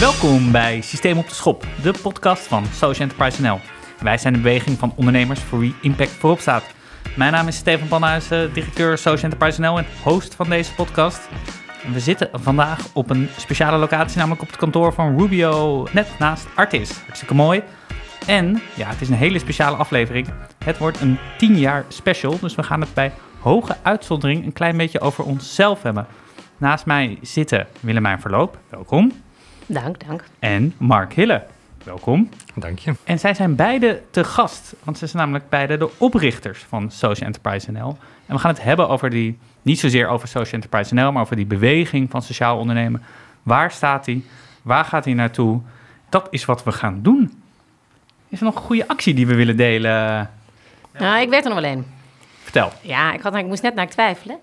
Welkom bij Systeem op de Schop, de podcast van Social Enterprise NL. Wij zijn de beweging van ondernemers voor wie impact voorop staat. Mijn naam is Steven Panhuizen, directeur Social Enterprise NL en host van deze podcast. We zitten vandaag op een speciale locatie, namelijk op het kantoor van Rubio, net naast Artis. Hartstikke mooi. En ja, het is een hele speciale aflevering. Het wordt een 10 jaar special, dus we gaan het bij hoge uitzondering een klein beetje over onszelf hebben. Naast mij zitten Willemijn Verloop, welkom. Dank, dank. En Mark Hille, welkom. Dank je. En zij zijn beide te gast, want ze zijn namelijk beide de oprichters van Social Enterprise NL. En we gaan het hebben over die, niet zozeer over Social Enterprise NL, maar over die beweging van sociaal ondernemen. Waar staat die? Waar gaat hij naartoe? Dat is wat we gaan doen. Is er nog een goede actie die we willen delen? Nou, ik weet er nog wel een. Vertel. Ja, ik, had, ik moest net naar twijfelen.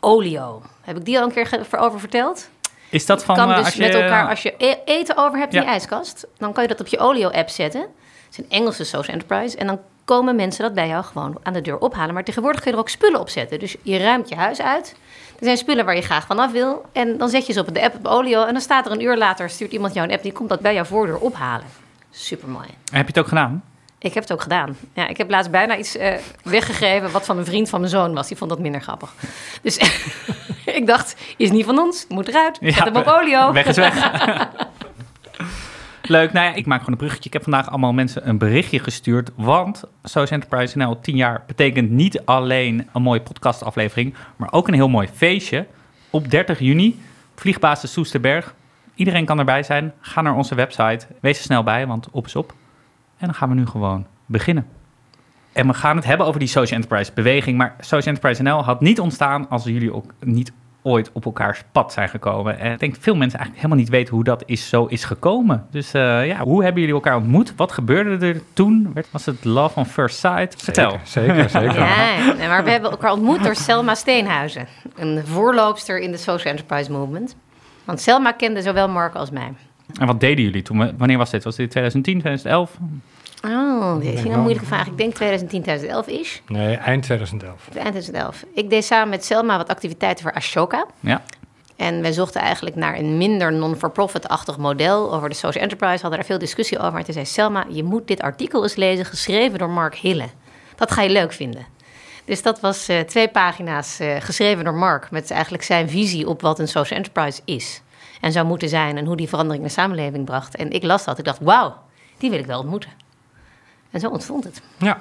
Olio. Heb ik die al een keer over verteld? Is dat van kan eh, dus als je, met elkaar, als je e- eten over hebt in je ijskast, dan kan je dat op je Olio-app zetten. Het is een Engelse social enterprise. En dan komen mensen dat bij jou gewoon aan de deur ophalen. Maar tegenwoordig kun je er ook spullen op zetten. Dus je ruimt je huis uit. Er zijn spullen waar je graag vanaf wil. En dan zet je ze op de app op Olio. En dan staat er een uur later, stuurt iemand jou een app... die komt dat bij jouw voordeur ophalen. Supermooi. Heb je het ook gedaan? Ik heb het ook gedaan. Ja, ik heb laatst bijna iets eh, weggegeven wat van een vriend van mijn zoon was. Die vond dat minder grappig. Dus ik dacht, is niet van ons, moet eruit. Zet hem op olio. Weg is weg. Leuk. Nou ja, ik maak gewoon een bruggetje. Ik heb vandaag allemaal mensen een berichtje gestuurd. Want Social Enterprise NL 10 jaar betekent niet alleen een mooie podcastaflevering, maar ook een heel mooi feestje. Op 30 juni, vliegbasis Soesterberg. Iedereen kan erbij zijn. Ga naar onze website. Wees er snel bij, want op is op. En dan gaan we nu gewoon beginnen. En we gaan het hebben over die Social Enterprise beweging. Maar Social Enterprise NL had niet ontstaan als jullie ook niet ooit op elkaars pad zijn gekomen. En ik denk dat veel mensen eigenlijk helemaal niet weten hoe dat is, zo is gekomen. Dus eh, ja, hoe hebben jullie elkaar ontmoet? Wat gebeurde er toen? Was het love on first sight? Vertel. Zeker, zeker. zeker. Ja, maar we hebben elkaar ontmoet door Selma Steenhuizen. Een voorloopster in de social enterprise movement. Want Selma kende zowel Mark als mij. En wat deden jullie toen? Wanneer was dit? Was dit 2010, 2011? Oh, dit is een moeilijke vraag. Ik denk 2010, 2011 is. Nee, eind 2011. Eind 2011. Ik deed samen met Selma wat activiteiten voor Ashoka. Ja. En wij zochten eigenlijk naar een minder non-for-profit-achtig model over de social enterprise. Hadden daar veel discussie over. En toen zei Selma, je moet dit artikel eens lezen, geschreven door Mark Hille. Dat ga je leuk vinden. Dus dat was eh, twee pagina's eh, geschreven door Mark... met eigenlijk zijn visie op wat een social enterprise is. En zou moeten zijn en hoe die verandering in de samenleving bracht. En ik las dat. Ik dacht, wauw, die wil ik wel ontmoeten. En zo ontstond het. Ja.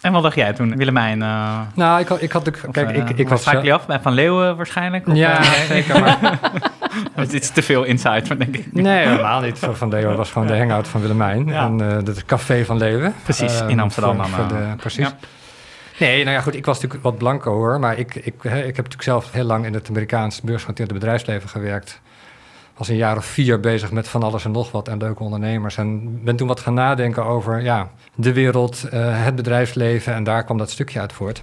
En wat dacht jij toen, Willemijn? eh Nou, ik had, ik had of, Kijk, eh, ik, ik was... Jullie af bij Van Leeuwen waarschijnlijk? Of, ja, eh, zeker. Maar, Het is te veel insight, maar denk ik. nee, helemaal niet. Van van Leeuwen was gewoon de hangout van Willemijn. Ja. En eh het café van Leeuwen. Precies, Eh, in Amsterdam voor- dan, voor eh. de- precies. Ja. Nee, nou ja, goed. Ik was natuurlijk wat blanco hoor. Maar ik, ik, hè, ik heb natuurlijk zelf heel lang in het Amerikaans beursgenoteerde bedrijfsleven gewerkt. Was een jaar of vier bezig met van alles en nog wat en leuke ondernemers. En ben toen wat gaan nadenken over ja, de wereld, eh, het bedrijfsleven. En daar kwam dat stukje uit voort.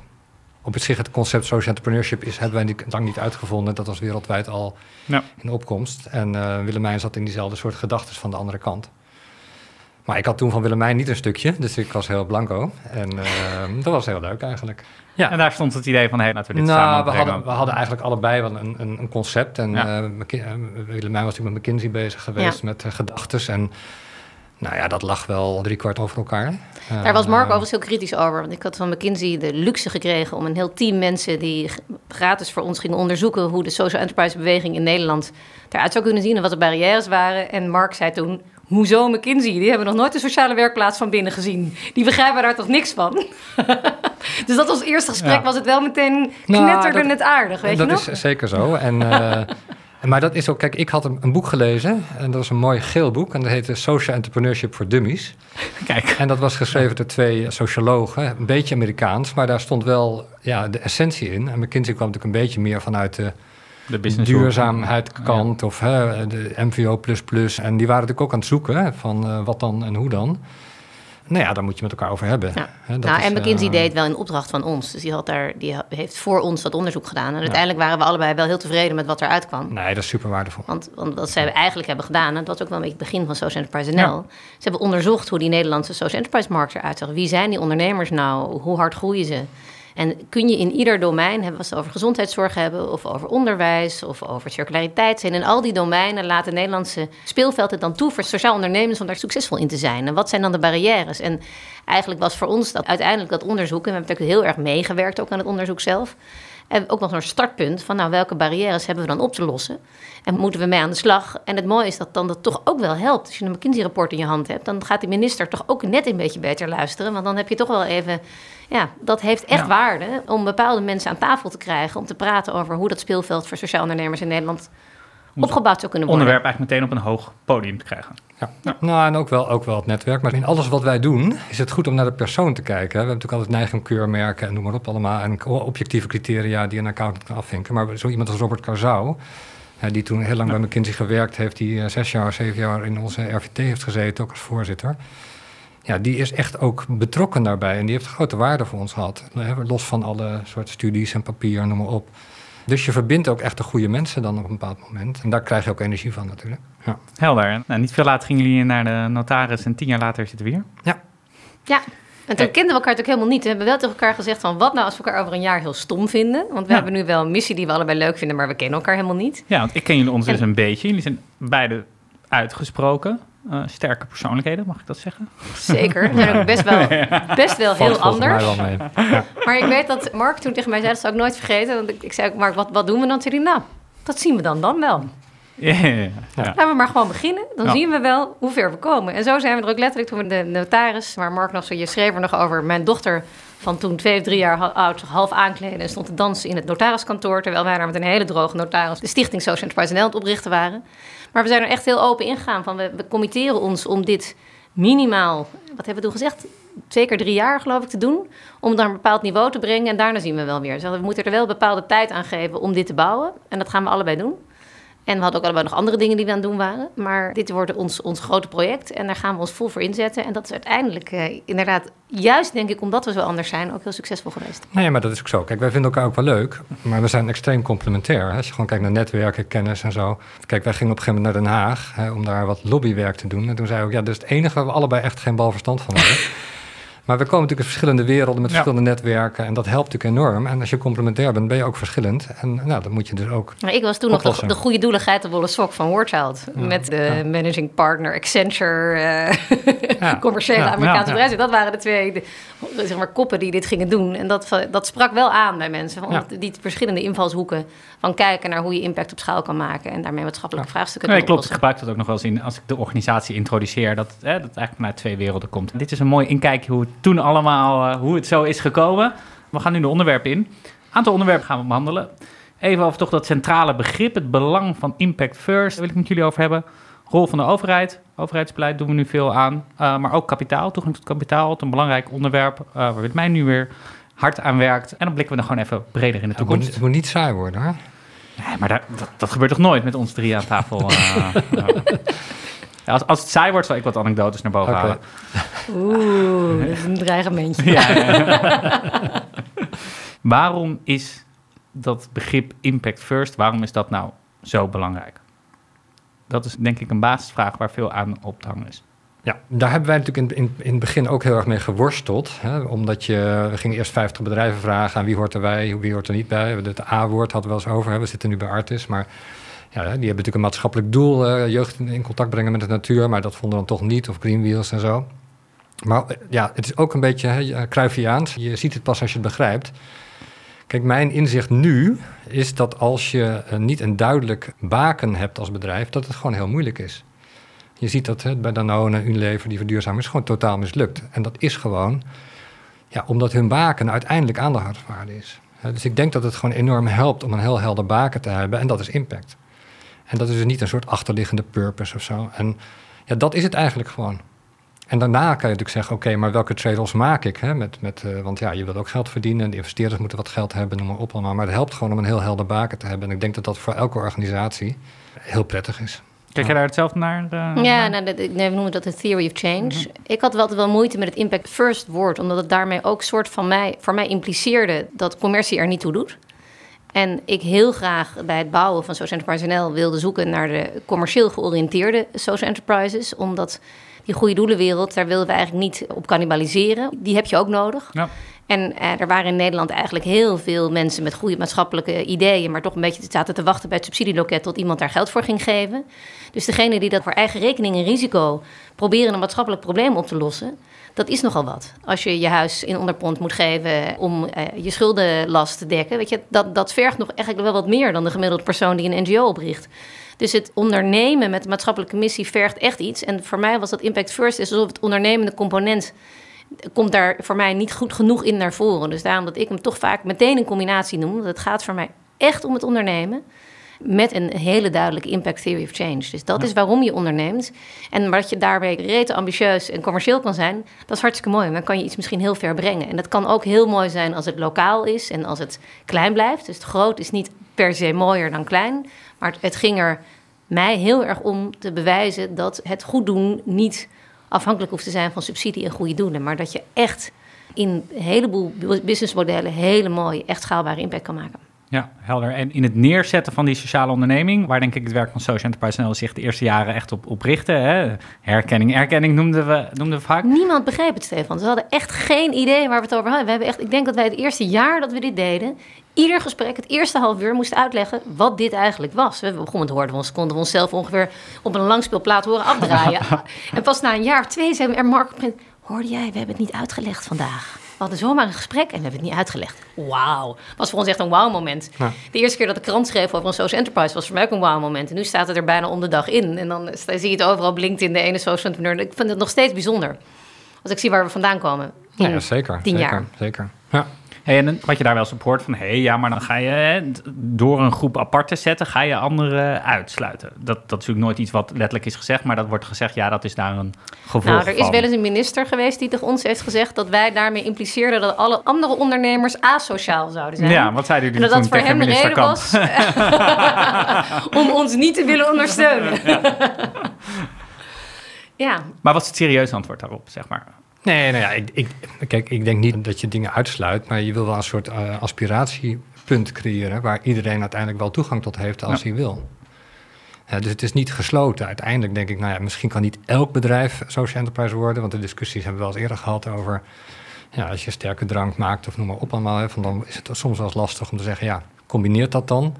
Op zich, het concept social entrepreneurship is, hebben wij niet, lang niet uitgevonden. Dat was wereldwijd al Ja. in opkomst. En eh, Willemijn zat in diezelfde soort gedachten van de andere kant. Maar ik had toen van Willemijn niet een stukje, dus ik was heel blanco. En eh, dat was heel leuk eigenlijk. Ja. En daar stond het idee van, hé, laten we dit Nou, samen we hadden, we hadden eigenlijk allebei wel een, een, een concept. En Ja. eh, eh, Willemijn was natuurlijk met McKinsey bezig geweest, Ja. met uh, gedachtes. En nou ja, dat lag wel drie kwart over elkaar. Daar was Mark Eh, overigens heel kritisch over. Want ik had van McKinsey de luxe gekregen om een heel team mensen die gratis voor ons gingen onderzoeken hoe de social enterprise beweging in Nederland eruit zou kunnen zien en wat de barrières waren. En Mark zei toen. Hoezo McKinsey? Die hebben nog nooit de sociale werkplaats van binnen gezien. Die begrijpen daar toch niks van? dus dat was het eerste gesprek, Ja. was het wel meteen Nou, knetterde dat- het aardig, weet dat je nog? is zeker zo. En, eh, maar dat is ook, kijk, ik had een, een boek gelezen. En dat was een mooi geel boek. En dat heette Social Entrepreneurship for Dummies. Kijk, En dat was geschreven door twee sociologen, een beetje Amerikaans, maar daar stond wel ja, de essentie in. En McKinsey kwam natuurlijk een beetje meer vanuit de de business duurzaamheidskant of hè, de MVO++. En die waren natuurlijk ook aan het zoeken hè, van eh, wat dan en hoe dan. Nou ja, daar moet je met elkaar over hebben. Ja. Hè, dat nou, is, en McKinsey eh, deed wel in opdracht van ons. Dus die, had daar, die heeft voor ons dat onderzoek gedaan. En uiteindelijk waren we allebei wel heel tevreden met wat eruit kwam. Nee, dat is super waardevol. Want, want wat zij eigenlijk hebben gedaan, en dat was ook wel een beetje het begin van Social Enterprise NL. Ze hebben onderzocht hoe die Nederlandse Social Enterprise markt eruit zag. Wie zijn die ondernemers nou? Hoe hard groeien ze? En kun je in ieder domein, hebben we het over gezondheidszorg hebben, of over onderwijs, of over circulariteit zijn. In al die domeinen laat het Nederlandse speelveld het dan toe voor sociaal ondernemers om daar succesvol in te zijn. En wat zijn dan de barrières? En eigenlijk was voor ons dat uiteindelijk dat onderzoek, en we hebben natuurlijk heel erg meegewerkt ook aan het onderzoek zelf. En ook nog een startpunt van nou, welke barrières hebben we dan op te lossen? En moeten we mee aan de slag? En het mooie is dat dan dat toch ook wel helpt. Als je een McKinsey-rapport in je hand hebt, dan gaat de minister toch ook net een beetje beter luisteren. Want dan heb je toch wel even. Ja, dat heeft echt Ja. waarde om bepaalde mensen aan tafel te krijgen. Om te praten over hoe dat speelveld voor sociaal ondernemers in Nederland opgebouwd zou kunnen worden. onderwerp eigenlijk meteen op een hoog podium te krijgen. Ja. Nou, en ook wel, ook wel het netwerk. Maar in alles wat wij doen, is het goed om naar de persoon te kijken. hè. We hebben natuurlijk altijd neiging, keurmerken en noem maar op allemaal. En objectieve criteria die een accountant kan afvinken. Maar zo iemand als Robert Carzau, hè, die toen heel lang bij McKinsey gewerkt heeft... die eh, zes jaar, zeven jaar in onze RVT heeft gezeten, ook als voorzitter... Ja, die is echt ook betrokken daarbij en die heeft grote waarde voor ons gehad. Los van alle soorten studies en papier, noem maar op. Dus je verbindt ook echt de goede mensen dan op een bepaald moment. En daar krijg je ook energie van natuurlijk. Ja. Helder. Nou, niet veel later gingen jullie naar de notaris en tien jaar later zitten we hier. Ja. En toen kenden we elkaar natuurlijk helemaal niet. We hebben wel tegen elkaar gezegd van wat nou als we elkaar over een jaar heel stom vinden. Want we Ja. hebben nu wel een missie die we allebei leuk vinden, maar we kennen elkaar helemaal niet. Ja, want ik ken jullie ondertussen En- een beetje. Jullie zijn beide uitgesproken. Eh, sterke persoonlijkheden, mag ik dat zeggen? Zeker. Zijn ook best wel, best wel heel anders. wel mee. Maar ik weet dat Mark toen tegen mij zei, dat zou ik nooit vergeten. Want ik, ik zei ook, Mark, wat, wat doen we dan? Toen zei hij, nou, dat zien we dan dan wel. Ja, ja, ja. Laten we maar gewoon beginnen. Dan Ja. zien we wel hoe ver we komen. En zo zijn we er ook letterlijk toen we de notaris, waar Mark nog zo, je schreef er nog over, mijn dochter van toen twee of drie jaar oud zich half aankleden en stond te dansen in het notariskantoor, terwijl wij daar met een hele droge notaris de stichting Social Enterprise het oprichten waren. Maar we zijn er echt heel open ingegaan van we, we committeren ons om dit minimaal, wat hebben we toen gezegd, twee keer drie jaar geloof ik te doen, om daar een bepaald niveau te brengen en daarna zien we wel weer. Dus we moeten er wel bepaalde tijd aan geven om dit te bouwen en dat gaan we allebei doen. En we hadden ook allebei nog andere dingen die we aan het doen waren. Maar dit wordt ons, ons grote project en daar gaan we ons vol voor inzetten. En dat is uiteindelijk eh, inderdaad, juist denk ik omdat we zo anders zijn, ook heel succesvol geweest. Nee, maar dat is ook zo. Kijk, wij vinden elkaar ook wel leuk, maar we zijn extreem complementair. hè. Als je gewoon kijkt naar netwerken, kennis en zo. Kijk, wij gingen op een gegeven moment naar Den Haag hè, om daar wat lobbywerk te doen. En toen zei ik ook, ja, dat is het enige waar we allebei echt geen bal verstand van hebben. Maar we komen natuurlijk uit verschillende werelden met Ja. verschillende netwerken en dat helpt natuurlijk enorm. En als je complementair bent, ben je ook verschillend. En nou, dat moet je dus ook. Maar ik was toen nog de, goede doelen geitenwolle sok van Wordchild. Ja. Met de Ja. managing partner Accenture, eh, Ja. commerciële Ja. Amerikaanse Ja. bedrijven. Dat waren de twee de, zeg maar, koppen die dit gingen doen. En dat, dat sprak wel aan bij mensen. Van Ja. Die verschillende invalshoeken van kijken naar hoe je impact op schaal kan maken. En daarmee maatschappelijke vraagstukken Nee, kan klopt. Ik gebruik dat ook nog wel eens in als ik de organisatie introduceer. Dat, hè, dat het eigenlijk vanuit twee werelden komt. Dit is een mooi inkijkje hoe het toen allemaal, eh, hoe het zo is gekomen. We gaan nu de onderwerpen in. Een aantal onderwerpen gaan we behandelen. Even over toch dat centrale begrip, het belang van impact first. Daar wil ik met jullie over hebben. Rol van de overheid. Overheidsbeleid doen we nu veel aan. Uh, maar ook kapitaal, toegang tot kapitaal. Het een belangrijk onderwerp uh, waar mij nu weer hard aan werkt. En dan blikken we dan gewoon even breder in de Het moet, toekomst. het moet niet saai worden, hoor. Nee, maar daar, dat, dat gebeurt toch nooit met ons drie aan tafel? uh, ja, als, als het saai wordt, zal ik wat anekdotes naar boven halen. Oeh, dat is een dreigementje. Ja, ja. waarom is dat begrip impact first, waarom is dat nou zo belangrijk? Dat is denk ik een basisvraag waar veel aan op te hangen is. Ja, daar hebben wij natuurlijk in, in, in het begin ook heel erg mee geworsteld. Hè? Omdat je, we gingen eerst 50 bedrijven vragen aan wie hoort er bij, wie hoort er niet bij. Het A-woord hadden we wel eens over, we zitten nu bij Artis. Maar ja, die hebben natuurlijk een maatschappelijk doel, eh, jeugd in, contact brengen met de natuur. Maar dat vonden we dan toch niet, of Greenwheels en zo. Maar eh, ja, het is ook een beetje hè, Cruyffiaans. Je ziet het pas als je het begrijpt. Kijk, mijn inzicht nu is dat als je niet een duidelijk baken hebt als bedrijf, dat het gewoon heel moeilijk is. Je ziet dat hè, bij Danone, Unilever, die verduurzaming is gewoon totaal mislukt. En dat is gewoon ja, omdat hun baken uiteindelijk aandeelhouderswaarde is. Dus ik denk dat het gewoon enorm helpt om een heel helder baken te hebben. En dat is impact. En dat is dus niet een soort achterliggende purpose of zo. En ja, dat is het eigenlijk gewoon. En daarna kan je natuurlijk zeggen, oké, maar welke trade-offs maak ik? Hè, met, met, uh, want ja, je wil ook geld verdienen. De investeerders moeten wat geld hebben, noem maar op allemaal. Maar het helpt gewoon om een heel helder baken te hebben. En ik denk dat dat voor elke organisatie heel prettig is. Kijk je daar hetzelfde naar? Uh, ja, nou, dat, nee, we noemen dat de theory of change. Mm -hmm. Ik had wel, wel moeite met het impact first woord, omdat het daarmee ook soort van mij, voor mij impliceerde dat commercie er niet toe doet. En ik heel graag bij het bouwen van Social Enterprise NL wilde zoeken naar de commercieel georiënteerde social enterprises. Omdat die goede doelenwereld, daar willen we eigenlijk niet op cannibaliseren. Die heb je ook nodig. Ja. En eh, er waren in Nederland eigenlijk heel veel mensen met goede maatschappelijke ideeën, maar toch een beetje zaten te wachten bij het subsidieloket tot iemand daar geld voor ging geven. Dus degene die dat voor eigen rekening en risico proberen een maatschappelijk probleem op te lossen, dat is nogal wat. Als je je huis in onderpond moet geven om eh, je schuldenlast te dekken, weet je, dat, dat vergt nog eigenlijk wel wat meer dan de gemiddelde persoon die een NGO opricht. Dus het ondernemen met de maatschappelijke missie vergt echt iets. En voor mij was dat Impact First, is alsof het ondernemende component komt daar voor mij niet goed genoeg in naar voren. Dus daarom dat ik hem toch vaak meteen een combinatie noem. Want het gaat voor mij echt om het ondernemen. Met een hele duidelijke impact theory of change. Dus dat is waarom je onderneemt. En wat je daarbij rete ambitieus en commercieel kan zijn, dat is hartstikke mooi. Dan kan je iets misschien heel ver brengen. En dat kan ook heel mooi zijn als het lokaal is en als het klein blijft. Dus het groot is niet per se mooier dan klein. Maar het ging er mij heel erg om te bewijzen dat het goed doen niet afhankelijk hoeft te zijn van subsidie en goede doelen. Maar dat je echt in een heleboel businessmodellen hele mooie, echt schaalbare impact kan maken. Ja, helder. En in het neerzetten van die sociale onderneming, waar denk ik het werk van Social Enterprise NL zich de eerste jaren echt op, op richtte. Hè? Herkenning, erkenning noemden we, noemden we vaak. Niemand begreep het, Stefan. Ze hadden echt geen idee waar we het over hadden. We hebben echt, ik denk dat wij het eerste jaar dat we dit deden, ieder gesprek, het eerste half uur, moesten uitleggen wat dit eigenlijk was. We begonnen te horen, ons, konden we onszelf ongeveer op een langspeelplaat horen afdraaien. en pas na een jaar of twee zijn we er, Mark, hoorde jij, we hebben het niet uitgelegd vandaag. We hadden zomaar een gesprek en hebben het niet uitgelegd. Wauw. Was voor ons echt een wauw-moment. De eerste keer dat de krant schreef over een social enterprise was voor mij ook een wauw-moment. En nu staat het er bijna om de dag in. En dan zie je het overal blinkt in de ene social entrepreneur. Ik vind het nog steeds bijzonder. Als ik zie waar we vandaan komen. Ja, zeker. Tien zeker, jaar. Zeker. Ja. Hey, en wat je daar wel support van, hé, hey, ja, maar dan ga je door een groep apart te zetten, ga je anderen uitsluiten. Dat, dat is natuurlijk nooit iets wat letterlijk is gezegd, maar dat wordt gezegd, ja, dat is daar een gevolg Nou, er is van. wel eens een minister geweest die tegen ons heeft gezegd dat wij daarmee impliceerden dat alle andere ondernemers asociaal zouden zijn. Ja, wat zeiden En jullie dat dat toen voor hem de reden Kamp? was om ons niet te willen ondersteunen. Ja, Maar wat is het serieuze antwoord daarop, zeg maar? Nee, nou ja, ik, ik, kijk, ik denk niet dat je dingen uitsluit, maar je wil wel een soort eh, aspiratiepunt creëren waar iedereen uiteindelijk wel toegang tot heeft als Ja. hij wil. Dus het is niet gesloten. Uiteindelijk denk ik, nou ja, misschien kan niet elk bedrijf social enterprise worden, want de discussies hebben we wel eens eerder gehad over, ja, als je sterke drank maakt of noem maar op allemaal, hè, van dan is het soms wel eens lastig om te zeggen, ja, combineert dat dan?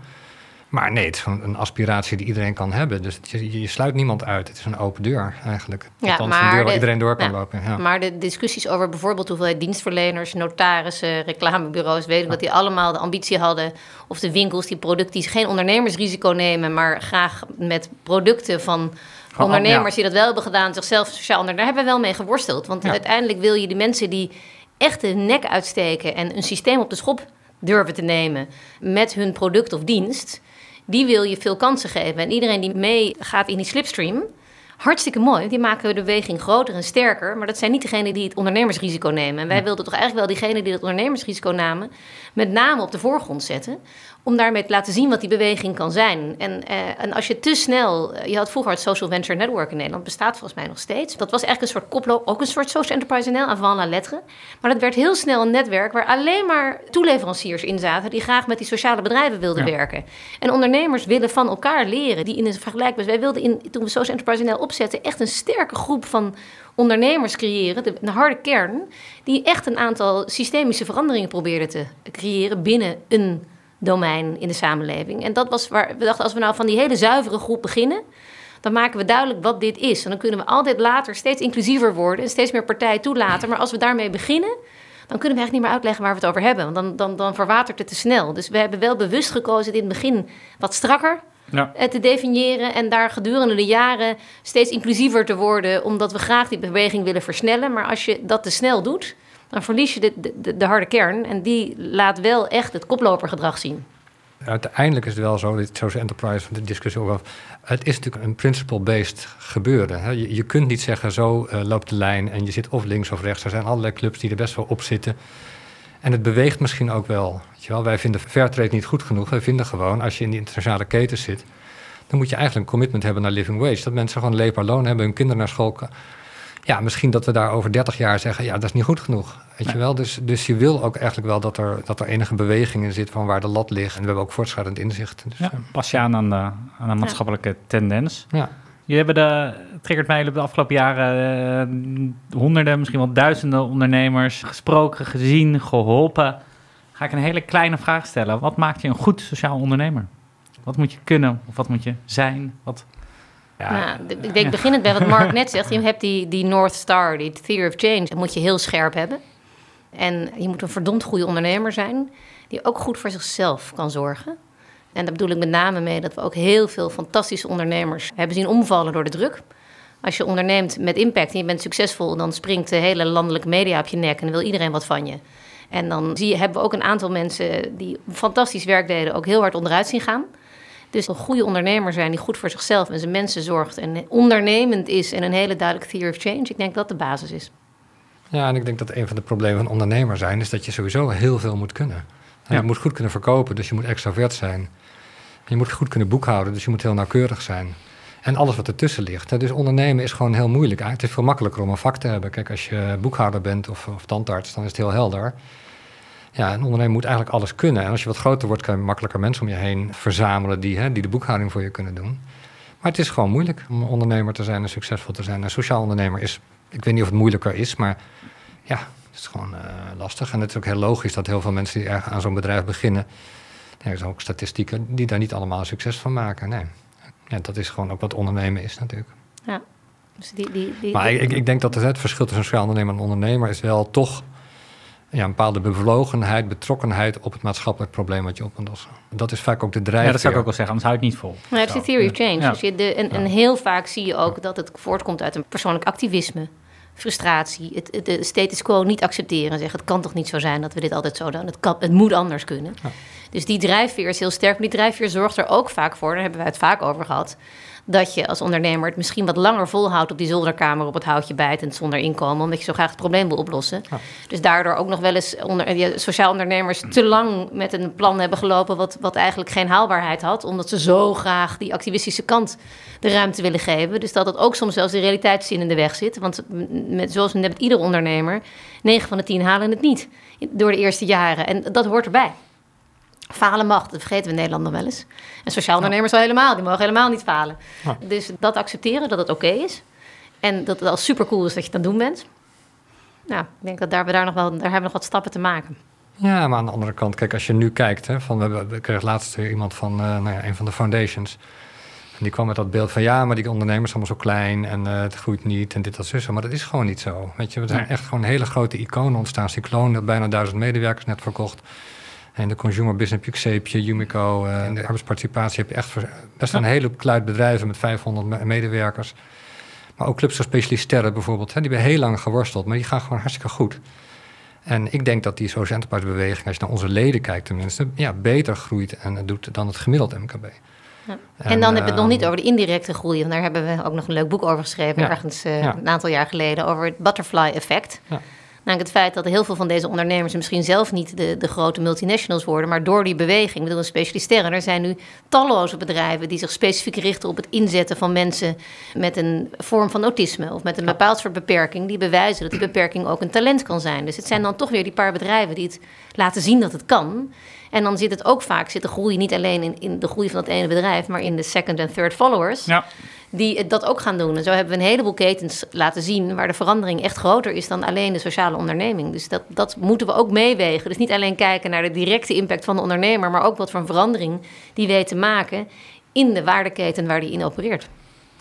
Maar nee, het is een aspiratie die iedereen kan hebben. Dus je, je sluit niemand uit. Het is een open deur eigenlijk. Ja, Althans, een deur waar de- iedereen door kan ja, lopen. Ja. maar de discussies over bijvoorbeeld hoeveelheid dienstverleners, notarissen, reclamebureaus, weet ik dat die allemaal de ambitie hadden, of de winkels die producten die geen ondernemersrisico nemen, maar graag met producten van ondernemers die dat wel hebben gedaan, zichzelf sociaal onder. Daar hebben we wel mee geworsteld. Want uiteindelijk wil je die mensen die echt de nek uitsteken en een systeem op de schop durven te nemen met hun product of dienst, die wil je veel kansen geven. En iedereen die meegaat in die slipstream, hartstikke mooi. Die maken de beweging groter en sterker. Maar dat zijn niet degenen die het ondernemersrisico nemen. En wij wilden toch eigenlijk wel diegenen die het ondernemersrisico namen, met name op de voorgrond zetten. Om daarmee te laten zien wat die beweging kan zijn. En, eh, en als je te snel. Je had vroeger het Social Venture Network in Nederland, bestaat volgens mij nog steeds. Dat was eigenlijk een soort koploop, ook een soort social enterprise NL, avant la lettre. Maar dat werd heel snel een netwerk waar alleen maar toeleveranciers in zaten. die graag met die sociale bedrijven wilden Ja. werken. En ondernemers willen van elkaar leren. Die in een vergelijkbaar. Wij wilden in, toen we Social Enterprise NL opzetten. echt een sterke groep van ondernemers creëren. De, een harde kern. die echt een aantal systemische veranderingen probeerden te creëren binnen een domein in de samenleving. En dat was waar we dachten, als we nou van die hele zuivere groep beginnen, dan maken we duidelijk wat dit is. En dan kunnen we altijd later steeds inclusiever worden en steeds meer partijen toelaten. Maar als we daarmee beginnen, dan kunnen we eigenlijk niet meer uitleggen waar we het over hebben. Want dan, dan, dan verwatert het te snel. Dus we hebben wel bewust gekozen in het begin wat strakker Ja. eh, te definiëren en daar gedurende de jaren steeds inclusiever te worden, omdat we graag die beweging willen versnellen. Maar als je dat te snel doet, dan verlies je de, de, de harde kern en die laat wel echt het koplopergedrag zien. Uiteindelijk is het wel zo, dit social enterprise, de discussie over. Het is natuurlijk een principle-based gebeuren. Je, je kunt niet zeggen, zo eh, loopt de lijn en je zit of links of rechts. Er zijn allerlei clubs die er best wel op zitten. En het beweegt misschien ook wel. Weet je wel. Wij vinden Fairtrade niet goed genoeg. Wij vinden gewoon, als je in die internationale keten zit, dan moet je eigenlijk een commitment hebben naar living wage. Dat mensen gewoon leefbaar loon hebben, hun kinderen naar school. Ja, misschien dat we daar over 30 jaar zeggen, ja, dat is niet goed genoeg. Weet je wel? Dus, dus je wil ook eigenlijk wel dat er, dat er enige beweging in zit van waar de lat ligt. En we hebben ook voortschrijdend inzicht. Dus, Ja, eh, pas je aan aan de, aan de maatschappelijke tendens. ja. Jullie hebben de, triggert mij de afgelopen jaren eh, honderden, misschien wel duizenden ondernemers gesproken, gezien, geholpen. Ga ik een hele kleine vraag stellen. Wat maakt je een goed sociaal ondernemer? Wat moet je kunnen of wat moet je zijn? Wat... Ja, Nou, ik denk beginnend bij wat Mark net zegt. Je hebt die, die North Star, die Theory of Change. Dat moet je heel scherp hebben. En je moet een verdomd goede ondernemer zijn... die ook goed voor zichzelf kan zorgen. En daar bedoel ik met name mee dat we ook heel veel fantastische ondernemers... hebben zien omvallen door de druk. Als je onderneemt met impact en je bent succesvol... dan springt de hele landelijke media op je nek en dan wil iedereen wat van je. En dan zie je, hebben we ook een aantal mensen die fantastisch werk deden... ook heel hard onderuit zien gaan... Dus een goede ondernemer zijn die goed voor zichzelf en zijn mensen zorgt en ondernemend is en een hele duidelijke theory of change. Ik denk dat de basis is. ja, en ik denk dat een van de problemen van ondernemer zijn, is dat je sowieso heel veel moet kunnen. En Ja. Je moet goed kunnen verkopen, dus je moet extravert zijn. Je moet goed kunnen boekhouden, dus je moet heel nauwkeurig zijn. En alles wat ertussen ligt. Hè. Dus ondernemen is gewoon heel moeilijk. Het is veel makkelijker om een vak te hebben. Kijk, als je boekhouder bent of, of tandarts, dan is het heel helder. Ja, een ondernemer moet eigenlijk alles kunnen. En als je wat groter wordt, kan je makkelijker mensen om je heen verzamelen die, hè, die de boekhouding voor je kunnen doen. Maar het is gewoon moeilijk om ondernemer te zijn en succesvol te zijn. Een sociaal ondernemer is, ik weet niet of het moeilijker is, maar ja, het is gewoon eh, lastig. En het is ook heel logisch dat heel veel mensen die erg aan zo'n bedrijf beginnen, er zijn ook statistieken die daar niet allemaal succes van maken. Nee, ja, dat is gewoon ook wat ondernemen is natuurlijk. Ja. Dus die, die, die, Maar ik, ik denk dat het, het verschil tussen een sociaal ondernemer en een ondernemer is wel toch ja, een bepaalde bevlogenheid, betrokkenheid op het maatschappelijk probleem wat je op moet lossen. Dat is vaak ook de drijfveer. ja, dat zou ik ook wel zeggen, anders hou je het niet vol. Nou, het is die theory of change. Ja. Dus je de, en, en heel vaak zie je ook dat het voortkomt uit een persoonlijk activisme, frustratie, het, het, de status quo niet accepteren en zeggen: het kan toch niet zo zijn dat we dit altijd zo doen. Het, kan, het moet anders kunnen. Ja. Dus die drijfveer is heel sterk. Maar die drijfveer zorgt er ook vaak voor, daar hebben wij het vaak over gehad. Dat je als ondernemer het misschien wat langer volhoudt op die zolderkamer op het houtje bijtend zonder inkomen, omdat je zo graag het probleem wil oplossen. Ja. Dus daardoor ook nog wel eens onder, sociaal ondernemers te lang met een plan hebben gelopen wat, wat eigenlijk geen haalbaarheid had, omdat ze zo graag die activistische kant de ruimte willen geven. Dus dat het ook soms zelfs de realiteitszin in de weg zit. Want met, zoals met ieder ondernemer, 9 van de 10 halen het niet door de eerste jaren. En dat hoort erbij. Falen mag, dat vergeten we in Nederland nog wel eens. En sociaal ondernemers al helemaal, die mogen helemaal niet falen. Ja. Dus dat accepteren, dat het oké is. En dat het al super cool is dat je het aan het doen bent. Nou, ik denk dat daar, we daar nog wel, daar hebben we nog wat stappen te maken. Ja, maar aan de andere kant, kijk, als je nu kijkt, hè, van, we, we kregen laatst weer iemand van eh, nou ja, een van de foundations. En die kwam met dat beeld van ja, maar die ondernemers zijn allemaal zo klein en eh, het groeit niet en dit, dat, zussen. Maar dat is gewoon niet zo. Weet je, er zijn echt gewoon hele grote iconen ontstaan. Cyclone, dat bijna duizend medewerkers net verkocht. En de consumer business heb je Xeepje, Umico. eh, en de arbeidsparticipatie heb je echt best een hele kluit bedrijven met 500 me- medewerkers. Maar ook clubs zoals Specialisterren bijvoorbeeld, hè, die hebben heel lang geworsteld, maar die gaan gewoon hartstikke goed. En ik denk dat die social enterprise beweging, als je naar onze leden kijkt tenminste, ja, beter groeit en doet dan het gemiddeld MKB. Ja. En, dan heb je het nog ehm, niet over de indirecte groei. Want daar hebben we ook nog een leuk boek over geschreven, Ja. ergens eh, Ja. een aantal jaar geleden, over het butterfly effect. Namelijk het feit dat heel veel van deze ondernemers misschien zelf niet de, de grote multinationals worden, maar door die beweging, ik bedoel een specialisteren, er zijn nu talloze bedrijven die zich specifiek richten op het inzetten van mensen met een vorm van autisme of met een bepaald soort beperking, die bewijzen dat die beperking ook een talent kan zijn. Dus het zijn dan toch weer die paar bedrijven die het laten zien dat het kan. En dan zit het ook vaak, zit de groei niet alleen in, in de groei van het ene bedrijf, maar in de second en third followers Ja, die dat ook gaan doen. En zo hebben we een heleboel ketens laten zien waar de verandering echt groter is dan alleen de sociale onderneming. Dus dat, dat moeten we ook meewegen. Dus niet alleen kijken naar de directe impact van de ondernemer, maar ook wat voor een verandering die weet te maken in de waardeketen waar die in opereert.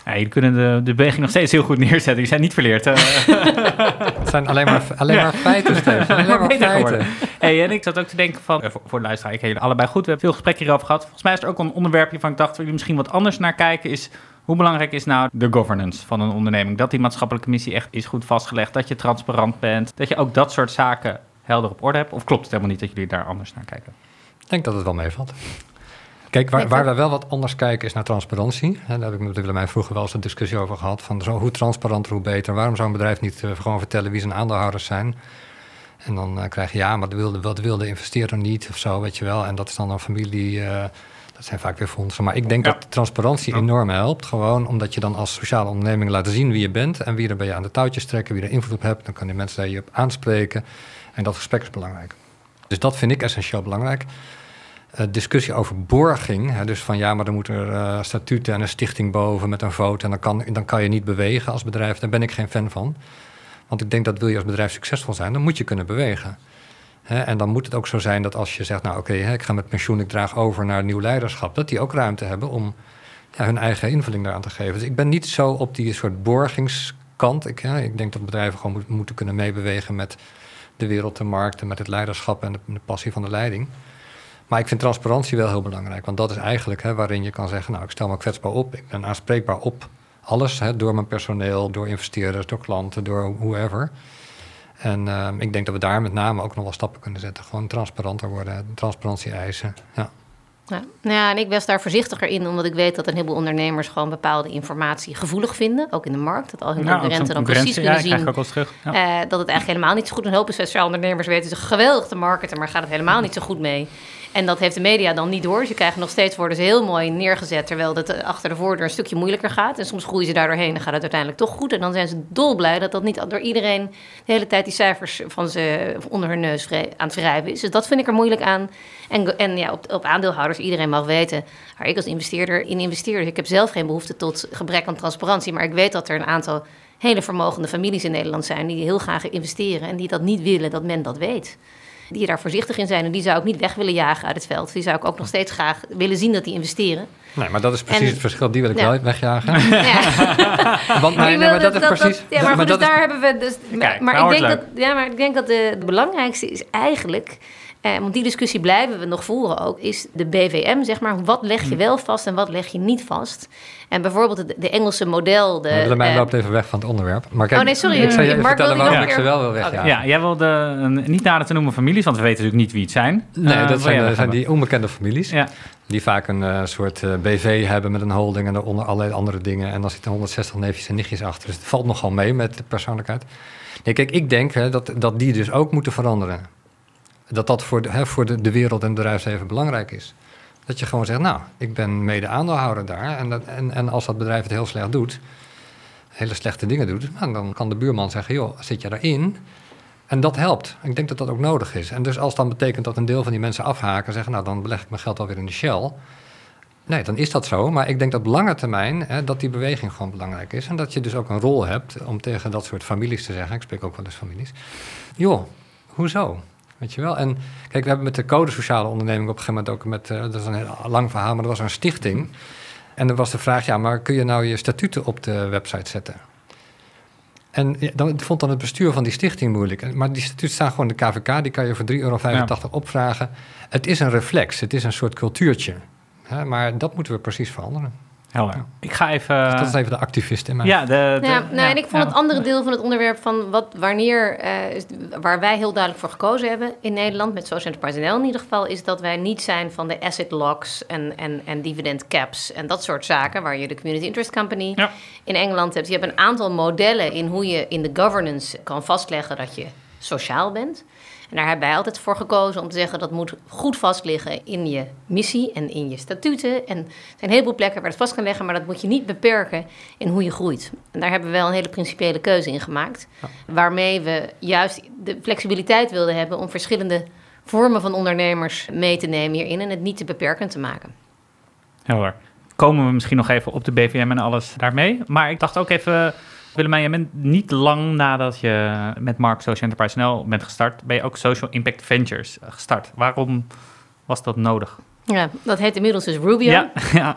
Ja jullie kunnen de, de beweging nog steeds heel goed neerzetten. Die zijn niet verleerd. Het zijn alleen maar, alleen maar feiten, Steven. Alleen maar feiten. geworden. Hey, en ik zat ook te denken van, voor, voor de luisteraar, ik ken jullie allebei goed. We hebben veel gesprekken hierover gehad. Volgens mij is er ook een onderwerpje van, ik dacht, waar jullie misschien wat anders naar kijken, is hoe belangrijk is nou de governance van een onderneming? Dat die maatschappelijke missie echt is goed vastgelegd, dat je transparant bent, dat je ook dat soort zaken helder op orde hebt? Of klopt het helemaal niet dat jullie daar anders naar kijken? Ik denk dat het wel meevalt. Kijk, waar, waar wij wel wat anders kijken is naar transparantie. En daar heb ik met Willemijn vroeger wel eens een discussie over gehad. Van zo, hoe transparanter, hoe beter. Waarom zou een bedrijf niet eh, gewoon vertellen wie zijn aandeelhouders zijn? En dan uh, krijg je ja, maar dat wilde, wat wilde investeerder niet of zo, weet je wel. En dat is dan een familie, uh, dat zijn vaak weer fondsen. Maar ik denk Ja. dat transparantie enorm helpt. Gewoon omdat je dan als sociale onderneming laat zien wie je bent en wie er bij je aan de touwtjes trekken, wie er invloed op hebt. Dan kan die mensen daar je op aanspreken. En dat gesprek is belangrijk. Dus dat vind ik essentieel belangrijk. Uh, discussie over borging. Hè, dus van ja, maar dan moet er uh, statuten en een stichting boven met een vote. En dan kan, dan kan je niet bewegen als bedrijf. Daar ben ik geen fan van. Want ik denk dat wil je als bedrijf succesvol zijn, dan moet je kunnen bewegen. Hè, en dan moet het ook zo zijn dat als je zegt, nou oké, ik ga met pensioen, ik draag over naar nieuw leiderschap, dat die ook ruimte hebben om ja, hun eigen invulling daaraan te geven. Dus ik ben niet zo op die soort borgingskant. Ik, ik denk dat bedrijven gewoon moet, moeten kunnen meebewegen met de wereld, de markt en met het leiderschap en de passie van de leiding. Maar ik vind transparantie wel heel belangrijk. Want dat is eigenlijk hè, waarin je kan zeggen... nou, ik stel me kwetsbaar op, ik ben aanspreekbaar op alles... Hè, door mijn personeel, door investeerders, door klanten, door whoever. En uh, ik denk dat we daar met name ook nog wel stappen kunnen zetten. Gewoon transparanter worden, transparantie eisen. Ja. Ja. Nou ja, en ik was daar voorzichtiger in, omdat ik weet dat een heleboel ondernemers gewoon bepaalde informatie gevoelig vinden, ook in de markt. Dat al hun Ja, concurrenten dan precies kunnen ja, ik zien ook wel terug. Ja. eh, dat het eigenlijk helemaal niet zo goed is. Een hoop sociale ondernemers weten ze geweldig te marketen, maar gaat het helemaal niet zo goed mee. En dat heeft de media dan niet door. Je krijgt nog steeds worden ze heel mooi neergezet, terwijl het achter de voordeur een stukje moeilijker gaat. En soms groeien ze daar doorheen en gaat het uiteindelijk toch goed. En dan zijn ze dolblij dat dat niet door iedereen de hele tijd die cijfers van ze onder hun neus aan het wrijven is. Dus dat vind ik er moeilijk aan. En, en ja, op, op aandeelhouders, iedereen mag weten, waar ik als investeerder in investeer. Dus ik heb zelf geen behoefte tot gebrek aan transparantie, maar ik weet dat er een aantal hele vermogende families in Nederland zijn die heel graag investeren en die dat niet willen dat men dat weet die daar voorzichtig in zijn. En die zou ik niet weg willen jagen uit het veld. Die zou ik ook nog steeds graag willen zien dat die investeren. Nee, maar dat is precies En- het verschil. Die wil ik Ja. wel wegjagen. Ja. Want, Maar nee, ik nee, maar wil dat is precies... ja, maar, dus is- daar hebben we dus. Kijk, maar, ik denk dat, ja, maar ik denk dat de, de belangrijkste is eigenlijk. Eh, want die discussie blijven we nog voeren ook. Is de BVM, zeg maar. Wat leg je wel vast en wat leg je niet vast? En bijvoorbeeld de, de Engelse model. De, Willemijn eh, loopt even weg van het onderwerp. Maar kijk, Oh, nee, sorry. Ik zal je Mark vertellen waarom ik een ze keer- wel wil wegjagen. Ja, jij wilde een, niet nader te noemen families, want we weten natuurlijk niet wie het zijn. Nee, Eh, dat zijn, nog zijn die onbekende families. Ja, Die vaak een eh, soort eh, BV hebben met een holding en daaronder allerlei andere dingen. En dan zitten 160 neefjes en nichtjes achter. Dus het valt nogal mee met de persoonlijkheid. Nee, kijk, ik denk hè, dat, dat die dus ook moeten veranderen. Dat dat voor, de, hè, voor de, de wereld en het bedrijfsleven belangrijk is. Dat je gewoon zegt, nou, ik ben mede aandeelhouder daar. En, dat, en, en als dat bedrijf het heel slecht doet, hele slechte dingen doet, nou, dan kan de buurman zeggen, joh, zit je daarin? En dat helpt. Ik denk dat dat ook nodig is. En dus als dan betekent dat een deel van die mensen afhaken, zeggen, nou, dan beleg ik mijn geld alweer in de Shell. Nee, dan is dat zo. Maar ik denk dat op lange termijn hè, dat die beweging gewoon belangrijk is. En dat je dus ook een rol hebt om tegen dat soort families te zeggen. Ik spreek ook wel eens families. Joh, hoezo? Weet je wel? En kijk, we hebben met de code sociale onderneming op een gegeven moment ook met, eh, dat is een heel lang verhaal, maar er was een stichting. En dan was de vraag, ja, maar kun je nou je statuten op de website zetten? En dan vond dan het bestuur van die stichting moeilijk. Maar die statuten staan gewoon in de KVK, die kan je voor 3,85 euro opvragen. Het is een reflex, het is een soort cultuurtje. Hè, maar dat moeten we precies veranderen. Helder. Ik ga even... Dus dat is even de activist in mij. ja, de, de- Ja, nou, en ik vond ja. het andere deel van het onderwerp van wat, wanneer, eh, waar wij heel duidelijk voor gekozen hebben in Nederland, met Social Enterprise NL in ieder geval, is dat wij niet zijn van de asset locks en, en, en dividend caps en dat soort zaken, waar je de Community Interest Company Ja. in Engeland hebt. Je hebt een aantal modellen in hoe je in de governance kan vastleggen dat je sociaal bent. En daar hebben wij altijd voor gekozen om te zeggen dat moet goed vast liggen in je missie en in je statuten. En er zijn een heleboel plekken waar het vast kan leggen, maar dat moet je niet beperken in hoe je groeit. En daar hebben we wel een hele principiële keuze in gemaakt. Waarmee we juist de flexibiliteit wilden hebben om verschillende vormen van ondernemers mee te nemen hierin en het niet te beperkend te maken. Helder. Komen we misschien nog even op de BVM en alles daarmee. Maar ik dacht ook even, Willemijn, je bent niet lang nadat je met Mark Social Enterprise NL bent gestart, ben je ook Social Impact Ventures gestart. Waarom was dat nodig? Ja, dat heet inmiddels dus Rubio. Ja, ja.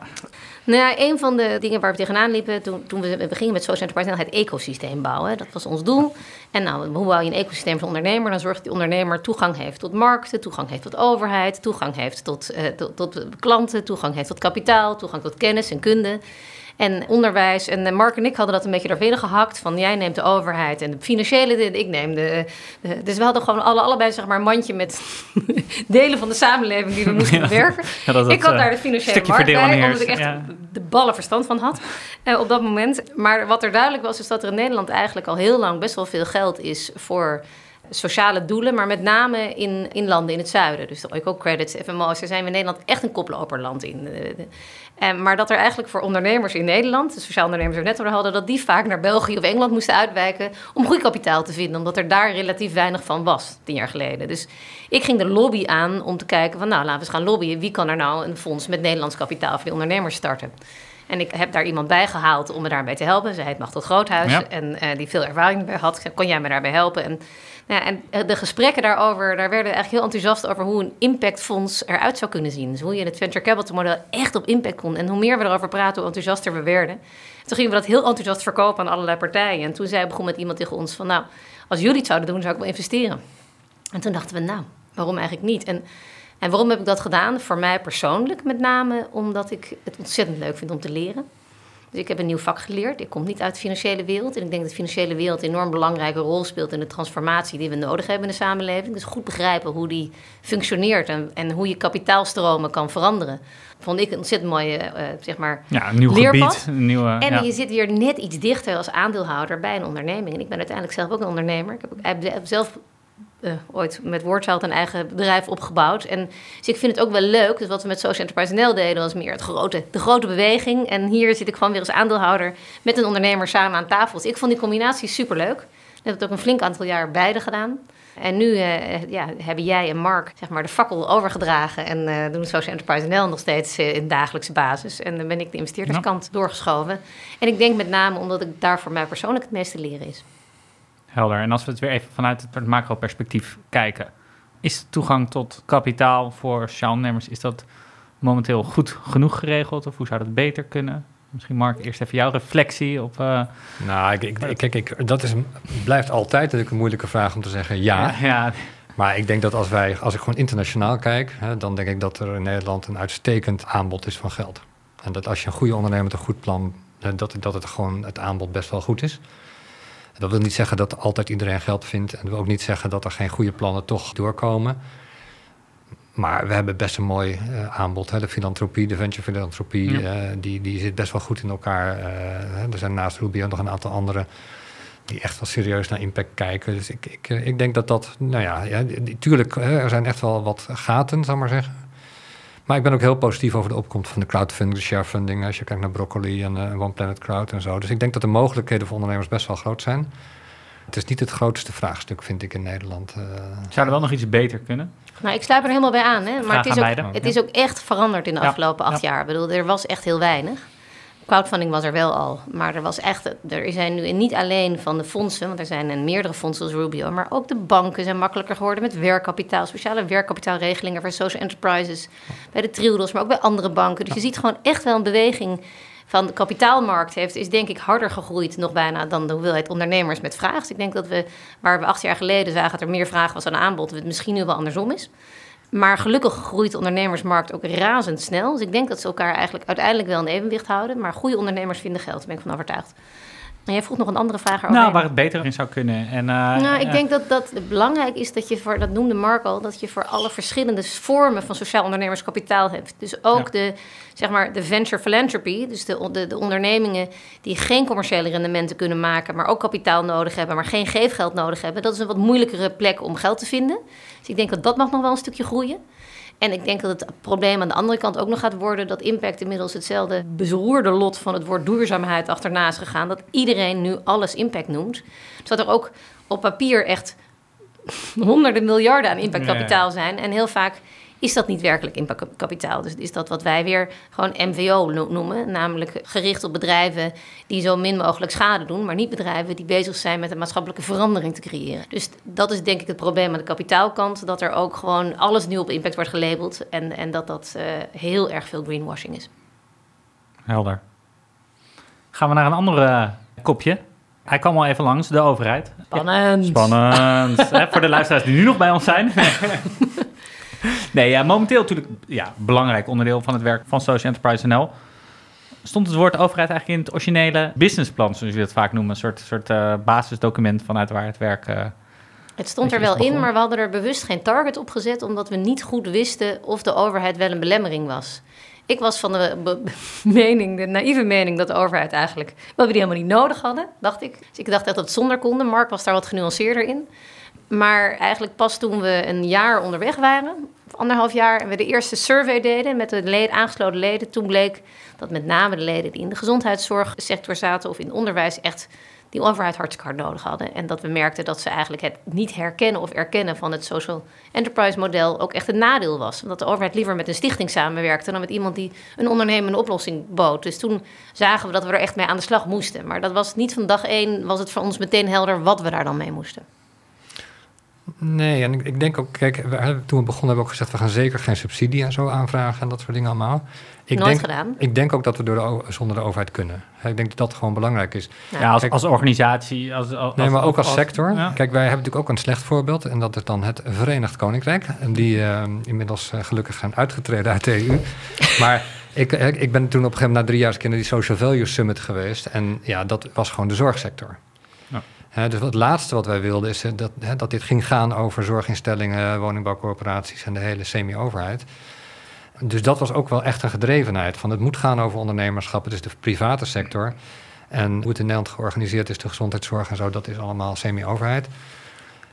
Nou ja, een van de dingen waar we tegenaan liepen toen, toen we we gingen met Social Enterprise, het ecosysteem bouwen. Dat was ons doel. En nou, hoe bouw je een ecosysteem voor ondernemer? Dan zorgt die ondernemer toegang heeft tot markten, toegang heeft tot overheid, toegang heeft tot, eh, tot, tot klanten, toegang heeft tot kapitaal, toegang tot kennis en kunde. En onderwijs. En eh, Mark en ik hadden dat een beetje doorheen gehakt. Van jij neemt de overheid en de financiële, ik neem de, de- Dus we hadden gewoon alle, allebei zeg maar een mandje met delen van de samenleving die we moesten Ja. dat ik had eh, daar de financiële markt bij, omdat ik echt ja. de ballen verstand van had eh, op dat moment. Maar wat er duidelijk was, is dat er in Nederland eigenlijk al heel lang best wel veel geld is voor sociale doelen, maar met name in, in landen in het zuiden. Dus ik ook credits, FMO's, daar zijn we in Nederland echt een koploperland in. Maar dat er eigenlijk voor ondernemers in Nederland, de sociaal ondernemers die we net over hadden, dat die vaak naar België of Engeland moesten uitwijken om groeikapitaal te vinden, omdat er daar relatief weinig van was, tien jaar geleden. Dus ik ging de lobby aan om te kijken van, nou, laten we eens gaan lobbyen. Wie kan er nou een fonds met Nederlands kapitaal voor die ondernemers starten? En ik heb daar iemand bij gehaald om me daarbij te helpen. Zij heet Machtel Groothuis en uh, die veel ervaring bij had. Kon jij me daarbij helpen? En, nou ja, en eh, de gesprekken daarover, daar werden eigenlijk heel enthousiast over hoe een impactfonds eruit zou kunnen zien. Dus hoe je het venture capital model echt op impact kon. En hoe meer we erover praten, hoe enthousiaster we werden. Toen gingen we dat heel enthousiast verkopen aan allerlei partijen. En toen zei begon met iemand tegen ons van, nou, als jullie het zouden doen, zou ik wel investeren. En toen dachten we, nou, waarom eigenlijk niet? En en waarom heb ik dat gedaan? Voor mij persoonlijk met name omdat ik het ontzettend leuk vind om te leren. Dus ik heb een nieuw vak geleerd. Ik kom niet uit de financiële wereld. En ik denk dat de financiële wereld een enorm belangrijke rol speelt in de transformatie die we nodig hebben in de samenleving. Dus goed begrijpen hoe die functioneert en, en hoe je kapitaalstromen kan veranderen. Vond ik een ontzettend mooie, uh, zeg maar, ja, een nieuw leerpad. gebied. Een nieuwe, en je zit weer net iets dichter als aandeelhouder bij een onderneming. En ik ben uiteindelijk zelf ook een ondernemer. Ik heb, ik heb zelf uh, ooit met Wordchild een eigen bedrijf opgebouwd. En, dus ik vind het ook wel leuk. Dus wat we met Social Enterprise NL deden, was meer het grote, de grote beweging. En hier zit ik gewoon weer als aandeelhouder met een ondernemer samen aan tafel. Dus ik vond die combinatie superleuk. Ik heb het ook een flink aantal jaar beide gedaan. En nu uh, ja, hebben jij en Mark zeg maar, de fakkel overgedragen en uh, doen Social Enterprise NL nog steeds uh, in dagelijkse basis. En dan ben ik de investeerderskant doorgeschoven. En ik denk met name omdat ik daar voor mij persoonlijk het meeste leren is. Helder. En als we het weer even vanuit het macro-perspectief kijken, is toegang tot kapitaal voor sjaalnemers, is dat momenteel goed genoeg geregeld of hoe zou dat beter kunnen? Misschien Mark, eerst even jouw reflectie op... Uh... Nou, ik, ik, kijk, ik, dat is een, blijft altijd natuurlijk een moeilijke vraag om te zeggen ja. ja. Maar ik denk dat als, wij, als ik gewoon internationaal kijk, hè, dan denk ik dat er in Nederland een uitstekend aanbod is van geld. En dat als je een goede ondernemer met een goed plan, dat, dat het gewoon het aanbod best wel goed is. Dat wil niet zeggen dat altijd iedereen geld vindt. En dat wil ook niet zeggen dat er geen goede plannen toch doorkomen. Maar we hebben best een mooi uh, aanbod. Hè? De filantropie, de venture filantropie, uh, die, die zit best wel goed in elkaar. Uh, er zijn naast Rubio nog een aantal andere die echt wel serieus naar impact kijken. Dus ik, ik, ik denk dat dat, nou ja, ja tuurlijk, er zijn echt wel wat gaten, zal maar zeggen. Maar ik ben ook heel positief over de opkomst van de crowdfunding, de sharefunding. Als je kijkt naar Broccoli en uh, One Planet Crowd en zo. Dus ik denk dat de mogelijkheden voor ondernemers best wel groot zijn. Het is niet het grootste vraagstuk, vind ik, in Nederland. Uh, Zou er wel nog iets beter kunnen? Nou, ik sluit er helemaal bij aan. Hè? Maar het is, ook, het is ook echt veranderd in de afgelopen acht jaar. Ik bedoel, er was echt heel weinig. Crowdfunding was er wel al, maar er was echt, er zijn nu niet alleen van de fondsen, want er zijn meerdere fondsen als Rubio, maar ook de banken zijn makkelijker geworden met werkkapitaal, speciale werkkapitaalregelingen voor social enterprises, bij de Triodos, maar ook bij andere banken. Dus je ziet gewoon echt wel een beweging van de kapitaalmarkt heeft, is denk ik harder gegroeid nog bijna dan de hoeveelheid ondernemers met vragen. Dus ik denk dat we, waar we acht jaar geleden zagen dat er meer vraag was dan aanbod, het misschien nu wel andersom is. Maar gelukkig groeit de ondernemersmarkt ook razendsnel. Dus ik denk dat ze elkaar eigenlijk uiteindelijk wel in evenwicht houden. Maar goede ondernemers vinden geld, daar ben ik van overtuigd. Jij vroeg nog een andere vraag over. Nou, waar het beter in zou kunnen. En, uh, nou, ik denk dat, dat belangrijk is dat je voor, dat noemde Mark al, dat je voor alle verschillende vormen van sociaal ondernemerskapitaal hebt. Dus ook de, zeg maar, de venture philanthropy, dus de, de, de, ondernemingen die geen commerciële rendementen kunnen maken, maar ook kapitaal nodig hebben, maar geen geefgeld nodig hebben. Dat is een wat moeilijkere plek om geld te vinden. Dus ik denk dat dat mag nog wel een stukje groeien. En ik denk dat het probleem aan de andere kant ook nog gaat worden dat impact inmiddels hetzelfde bezroerde lot van het woord duurzaamheid achterna is gegaan. Dat iedereen nu alles impact noemt. Dus dat er ook op papier echt honderden miljarden aan impactkapitaal zijn. En heel vaak is dat niet werkelijk impactkapitaal. Dus is dat wat wij weer gewoon MVO noemen. Namelijk gericht op bedrijven die zo min mogelijk schade doen. Maar niet bedrijven die bezig zijn met een maatschappelijke verandering te creëren. Dus dat is denk ik het probleem aan de kapitaalkant. Dat er ook gewoon alles nu op impact wordt gelabeld. En, en dat dat uh, heel erg veel greenwashing is. Helder. Gaan we naar een andere kopje. Hij kwam al even langs, de overheid. Spannend. Spannend. voor de luisteraars die nu nog bij ons zijn. nee, ja, momenteel natuurlijk ja, belangrijk onderdeel van het werk van Social Enterprise NL. Stond het woord overheid eigenlijk in het originele businessplan, zoals je dat vaak noemen, een soort, soort uh, basisdocument vanuit waar het werk. Uh, het stond er wel in, maar we hadden er bewust geen target op gezet, omdat we niet goed wisten of de overheid wel een belemmering was. Ik was van de mening, de naïeve mening, dat de overheid eigenlijk. wel we die helemaal niet nodig hadden, dacht ik. Dus ik dacht dat het zonder konden. Mark was daar wat genuanceerder in. Maar eigenlijk pas toen we een jaar onderweg waren, of anderhalf jaar, en we de eerste survey deden met de leden, aangesloten leden, toen bleek dat met name de leden die in de gezondheidszorgsector zaten of in het onderwijs echt die overheid hartstikke hard nodig hadden. En dat we merkten dat ze eigenlijk het niet herkennen of erkennen van het social enterprise model ook echt een nadeel was. Omdat de overheid liever met een stichting samenwerkte dan met iemand die een ondernemende oplossing bood. Dus toen zagen we dat we er echt mee aan de slag moesten. Maar dat was niet van dag één, was het voor ons meteen helder wat we daar dan mee moesten. Nee, en ik, ik denk ook, kijk, we, toen we begonnen hebben we ook gezegd, we gaan zeker geen subsidie en zo aanvragen en dat soort dingen allemaal. Ik Nooit denk, gedaan. Ik denk ook dat we door de, zonder de overheid kunnen. Ik denk dat dat gewoon belangrijk is. Ja, als, Kijk- als organisatie. Als, als, Nee, maar ook als sector. ja. Kijk, wij hebben natuurlijk ook een slecht voorbeeld. En dat is dan het Verenigd Koninkrijk. En die eh, inmiddels eh, gelukkig zijn uitgetreden uit de EU. maar ik, eh, ik ben toen op een gegeven moment na drie jaar naar die Social Value Summit geweest. En ja, dat was gewoon de zorgsector. Dus het laatste wat wij wilden is dat, dat dit ging gaan over zorginstellingen, woningbouwcorporaties en de hele semi-overheid. Dus dat was ook wel echt een gedrevenheid. Van het moet gaan over ondernemerschap. Het is de private sector. En hoe het in Nederland georganiseerd is, de gezondheidszorg en zo, dat is allemaal semi-overheid.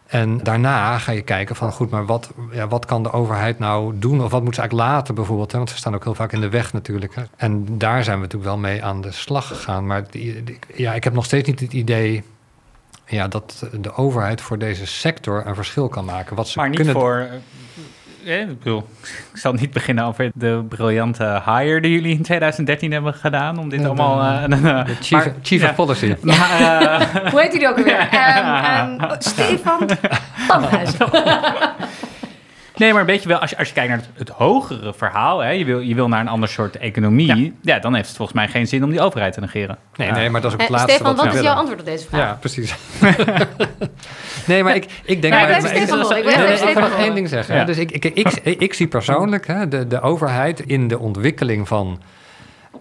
En daarna ga je kijken van goed, maar wat, ja, wat kan de overheid nou doen? Of wat moet ze eigenlijk laten bijvoorbeeld? Hè? Want ze staan ook heel vaak in de weg natuurlijk. Hè? En daar zijn we natuurlijk wel mee aan de slag gegaan. Maar ja, ik heb nog steeds niet het idee ja, dat de overheid voor deze sector een verschil kan maken. Wat ze Maar niet kunnen voor. eh, eh, ik bedoel, ik zal niet beginnen over de briljante hire die jullie in 2013 hebben gedaan. Om dit de- allemaal. eh, De chief, maar- chief ja. of Policy. Maar, Hoe heet jullie ook alweer? Ehm, ehm, Stefan Panhuis. Nee, maar een beetje wel, als je, als je kijkt naar het, het hogere verhaal, hè, je, wil, je wil naar een ander soort economie, ja. dan heeft het volgens mij geen zin om die overheid te negeren. Nee, nee, maar dat is ook het Eh, laatste Stefan, wat is jouw antwoord op deze vraag? Ja, precies. nee, maar ik, ik denk... Ja, maar, ik ik, nog. Één ding zeggen. Dus ik, ik, ik, ik, ik zie persoonlijk hè, de, de overheid in de ontwikkeling van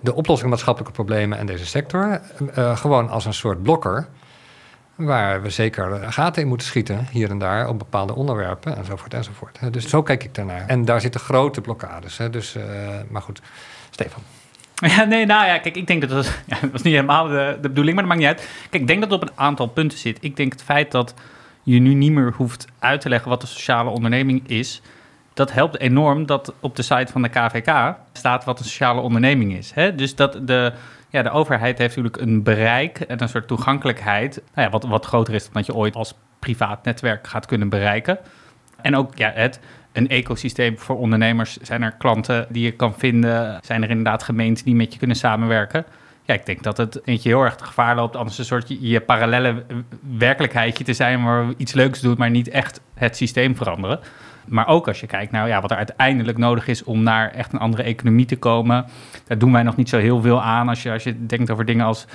de oplossing van maatschappelijke problemen en deze sector eh, gewoon als een soort blokker. Waar we zeker gaten in moeten schieten, hier en daar, op bepaalde onderwerpen, enzovoort, enzovoort. Dus zo kijk ik daarnaar. En daar zitten grote blokkades. Dus, eh, maar goed, Stefan. Ja, nee, nou ja, kijk, ik denk dat dat, ja, dat was niet helemaal de, de bedoeling, maar dat maakt niet uit. Kijk, ik denk dat het op een aantal punten zit. Ik denk het feit dat je nu niet meer hoeft uit te leggen wat een sociale onderneming is, dat helpt enorm dat op de site van de KVK staat wat een sociale onderneming is. Hè? Dus dat de, ja, de overheid heeft natuurlijk een bereik en een soort toegankelijkheid, nou ja, wat, wat groter is dan dat je ooit als privaat netwerk gaat kunnen bereiken. En ook ja, het, een ecosysteem voor ondernemers. Zijn er klanten die je kan vinden? Zijn er inderdaad gemeenten die met je kunnen samenwerken? Ja, ik denk dat het eentje heel erg gevaar loopt anders een soort je, je parallele werkelijkheidje te zijn waar we iets leuks doen, maar niet echt het systeem veranderen. Maar ook als je kijkt naar ja, wat er uiteindelijk nodig is om naar echt een andere economie te komen. Daar doen wij nog niet zo heel veel aan als je, als je denkt over dingen als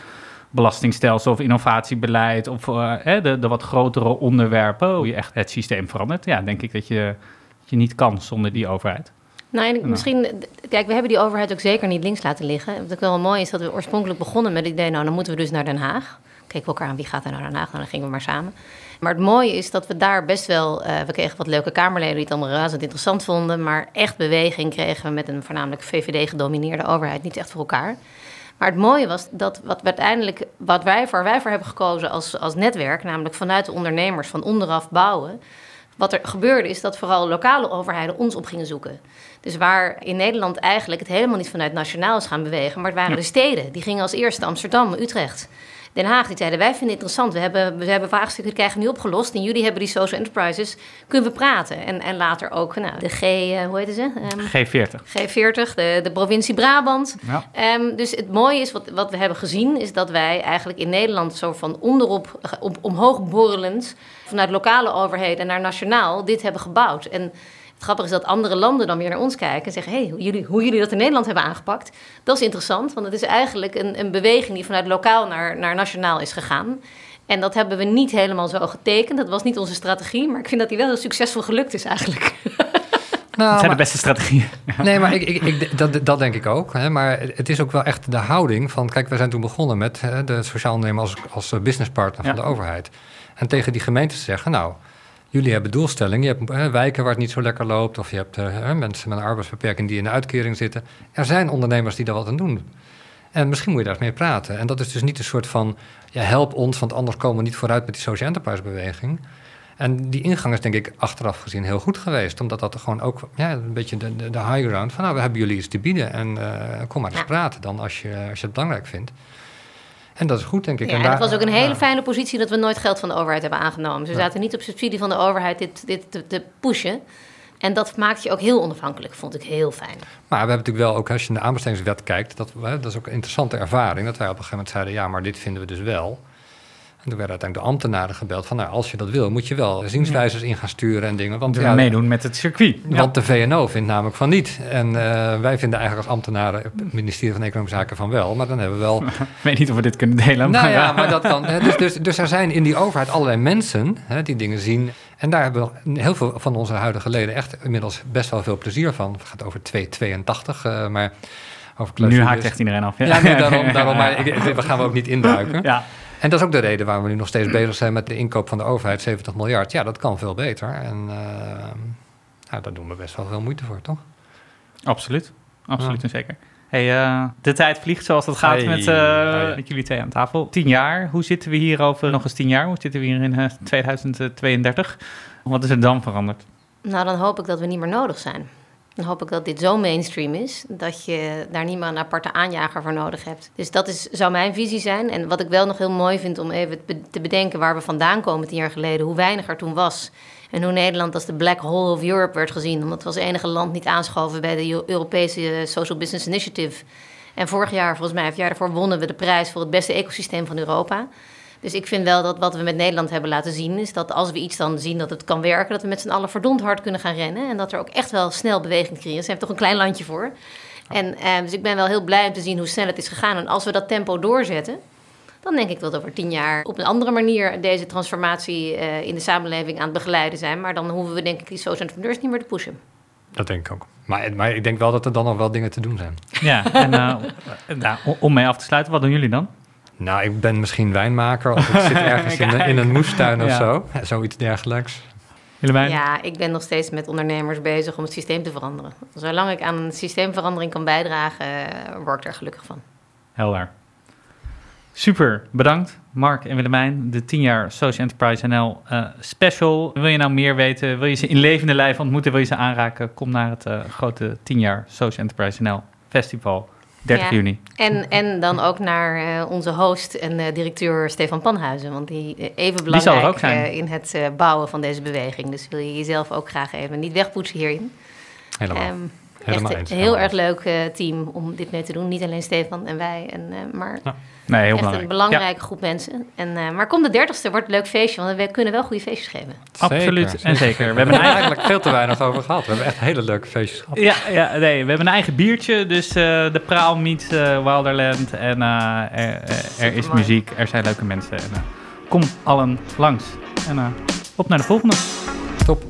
belastingstelsel of innovatiebeleid of eh, de, de wat grotere onderwerpen, hoe je echt het systeem verandert. Ja, denk ik dat je, dat je niet kan zonder die overheid. Nou, en Nou. misschien, kijk, we hebben die overheid ook zeker niet links laten liggen. Wat ook wel mooi is dat we oorspronkelijk begonnen met het idee, nou, dan moeten we dus naar Den Haag. Keken we elkaar aan, wie gaat er naar Den Haag? Nou, dan gingen we maar samen. Maar het mooie is dat we daar best wel, eh, we kregen wat leuke Kamerleden die het allemaal razend interessant vonden, maar echt beweging kregen we met een voornamelijk VVD-gedomineerde overheid niet echt voor elkaar. Maar het mooie was dat wat uiteindelijk, wat wij voor, wij voor hebben gekozen als, als netwerk, namelijk vanuit de ondernemers van onderaf bouwen, wat er gebeurde is dat vooral lokale overheden ons op gingen zoeken. Dus waar in Nederland eigenlijk het helemaal niet vanuit nationaal is gaan bewegen, maar het waren de steden. Die gingen als eerste Amsterdam, Utrecht. Den Haag, die zeiden wij vinden het interessant. We hebben, we hebben vraagstukken die krijgen we nu opgelost. En jullie hebben die social enterprises. Kunnen we praten? En, en later ook nou, de G, eh, hoe heet ze? Ehm, G40. G40, de, de provincie Brabant. Ja. Ehm, dus het mooie is, wat, wat we hebben gezien, is dat wij eigenlijk in Nederland zo van onderop, eh, om, omhoog borrelend, vanuit lokale overheden naar nationaal, dit hebben gebouwd. En het grappige is dat andere landen dan weer naar ons kijken en zeggen: hé, hey, hoe, jullie, hoe jullie dat in Nederland hebben aangepakt, dat is interessant, want het is eigenlijk een, een beweging die vanuit lokaal naar, naar nationaal is gegaan. En dat hebben we niet helemaal zo getekend. Dat was niet onze strategie, maar ik vind dat die wel heel succesvol gelukt is eigenlijk. Nou, Dat zijn de beste strategieën. Nee, maar ik, ik, ik, dat, dat denk ik ook. Hè. Maar het is ook wel echt de houding van... Kijk, wij zijn toen begonnen met hè, de sociaal ondernemer als, als businesspartner van Ja. de overheid. En tegen die gemeentes zeggen, nou, jullie hebben doelstellingen. Je hebt hè, wijken waar het niet zo lekker loopt. Of je hebt eh, mensen met een arbeidsbeperking die in de uitkering zitten. Er zijn ondernemers die daar wat aan doen. En misschien moet je daar eens mee praten. En dat is dus niet een soort van, ja, help ons, want anders komen we niet vooruit met die social enterprise beweging. En die ingang is denk ik achteraf gezien heel goed geweest. Omdat dat gewoon ook ja, een beetje de, de, de high ground van... nou, we hebben jullie iets te bieden en uh, kom maar eens praten dan als je, als je het belangrijk vindt. En dat is goed, denk ik. Ja, en het was ook een hele ja. fijne positie dat we nooit geld van de overheid hebben aangenomen. Ja. zaten niet op subsidie van de overheid dit, dit te, te pushen. En dat maakt je ook heel onafhankelijk, vond ik heel fijn. Maar we hebben natuurlijk wel ook, als je naar de aanbestedingswet kijkt... Dat, dat is ook een interessante ervaring... dat wij op een gegeven moment zeiden... ja, maar dit vinden we dus wel... En toen werden uiteindelijk de ambtenaren gebeld van... nou, als je dat wil, moet je wel zienswijzers in gaan sturen en dingen. Want, Want ja, meedoen met het circuit. Ja. want de VNO vindt namelijk van niet. En eh, wij vinden eigenlijk als ambtenaren... het ministerie van Economische Zaken van wel. Maar dan hebben we wel... Ik weet niet of we dit kunnen delen. nou maar ja, maar dat kan. Dus, dus, dus er zijn in die overheid allerlei mensen hè, die dingen zien. En daar hebben we heel veel van onze huidige leden echt inmiddels best wel veel plezier van. Het gaat over 282, eh maar over Nu haakt echt iedereen af. Ja, nee, daarom, daarom maar ik, daar gaan we ook niet induiken. Ja. En dat is ook de reden waarom we nu nog steeds bezig zijn met de inkoop van de overheid, 70 miljard. Ja, dat kan veel beter. En eh, nou, daar doen we best wel veel moeite voor, toch? Absoluut. Absoluut Ja. en zeker. Hey, eh, de tijd vliegt zoals dat gaat Hey, met, eh, hey. met jullie twee aan tafel. Tien jaar. Hoe zitten we hier over nog eens tien jaar? Hoe zitten we hier in eh, 2032? Wat is er dan veranderd? Nou, dan hoop ik dat we niet meer nodig zijn. Dan hoop ik dat dit zo mainstream is dat je daar niet meer een aparte aanjager voor nodig hebt. Dus dat is, zou mijn visie zijn. En wat ik wel nog heel mooi vind om even te be- te bedenken waar we vandaan komen tien jaar geleden, hoe weinig er toen was. En hoe Nederland als de black hole of Europe werd gezien. Omdat we als enige land niet aanschoven bij de Eu- Europese Social Business Initiative. En vorig jaar, volgens mij, vijf jaar daarvoor, wonnen we de prijs voor het beste ecosysteem van Europa. Dus ik vind wel dat wat we met Nederland hebben laten zien, is dat als we iets dan zien dat het kan werken, dat we met z'n allen verdomd hard kunnen gaan rennen. En dat er ook echt wel snel beweging creëren. Ze hebben toch een klein landje voor. En, eh, dus ik ben wel heel blij om te zien hoe snel het is gegaan. En als we dat tempo doorzetten, dan denk ik dat over tien jaar op een andere manier deze transformatie eh, in de samenleving aan het begeleiden zijn. Maar dan hoeven we denk ik die social entrepreneurs niet meer te pushen. Dat denk ik ook. Maar, maar ik denk wel dat er dan nog wel dingen te doen zijn. Ja, en eh, nou, om mee af te sluiten, wat doen jullie dan? Nou, ik ben misschien wijnmaker of ik zit ergens in, een- in een moestuin of Ja. zo. Zoiets dergelijks. Willemijn? Ja, ik ben nog steeds met ondernemers bezig om het systeem te veranderen. Zolang ik aan een systeemverandering kan bijdragen, eh, word ik er gelukkig van. Helder. Super, bedankt Mark en Willemijn. De 10 jaar Social Enterprise NL eh, special. Wil je nou meer weten? Wil je ze in levende lijf ontmoeten? Wil je ze aanraken? Kom naar het eh, grote 10 jaar Social Enterprise NL festival. 30 Ja. juni. En, en dan ook naar eh, onze host en eh, directeur Stefan Panhuizen. Want die eh, even zal er belangrijk ook zijn. in het bouwen van deze beweging. Dus wil je jezelf ook graag even niet wegpoetsen hierin. Helemaal. Ehm, Helemaal echt een heel erg leuk eh, team om dit mee te doen. Niet alleen Stefan en wij, en, eh, maar Nee, heel echt belangrijk. een belangrijke groep mensen. En, eh, maar kom de dertigste, wordt een leuk feestje. Want we kunnen wel goede feestjes geven. Ja, absoluut en zeker. We hebben er eigenlijk veel te weinig over gehad. We hebben echt hele leuke feestjes gehad. Ja, ja, nee, we hebben een eigen biertje. Dus eh, de Praal meets eh, Wilderland. En eh, er, er- er is muziek, er zijn leuke mensen. En, kom allen langs. En eh, op naar de volgende. Top.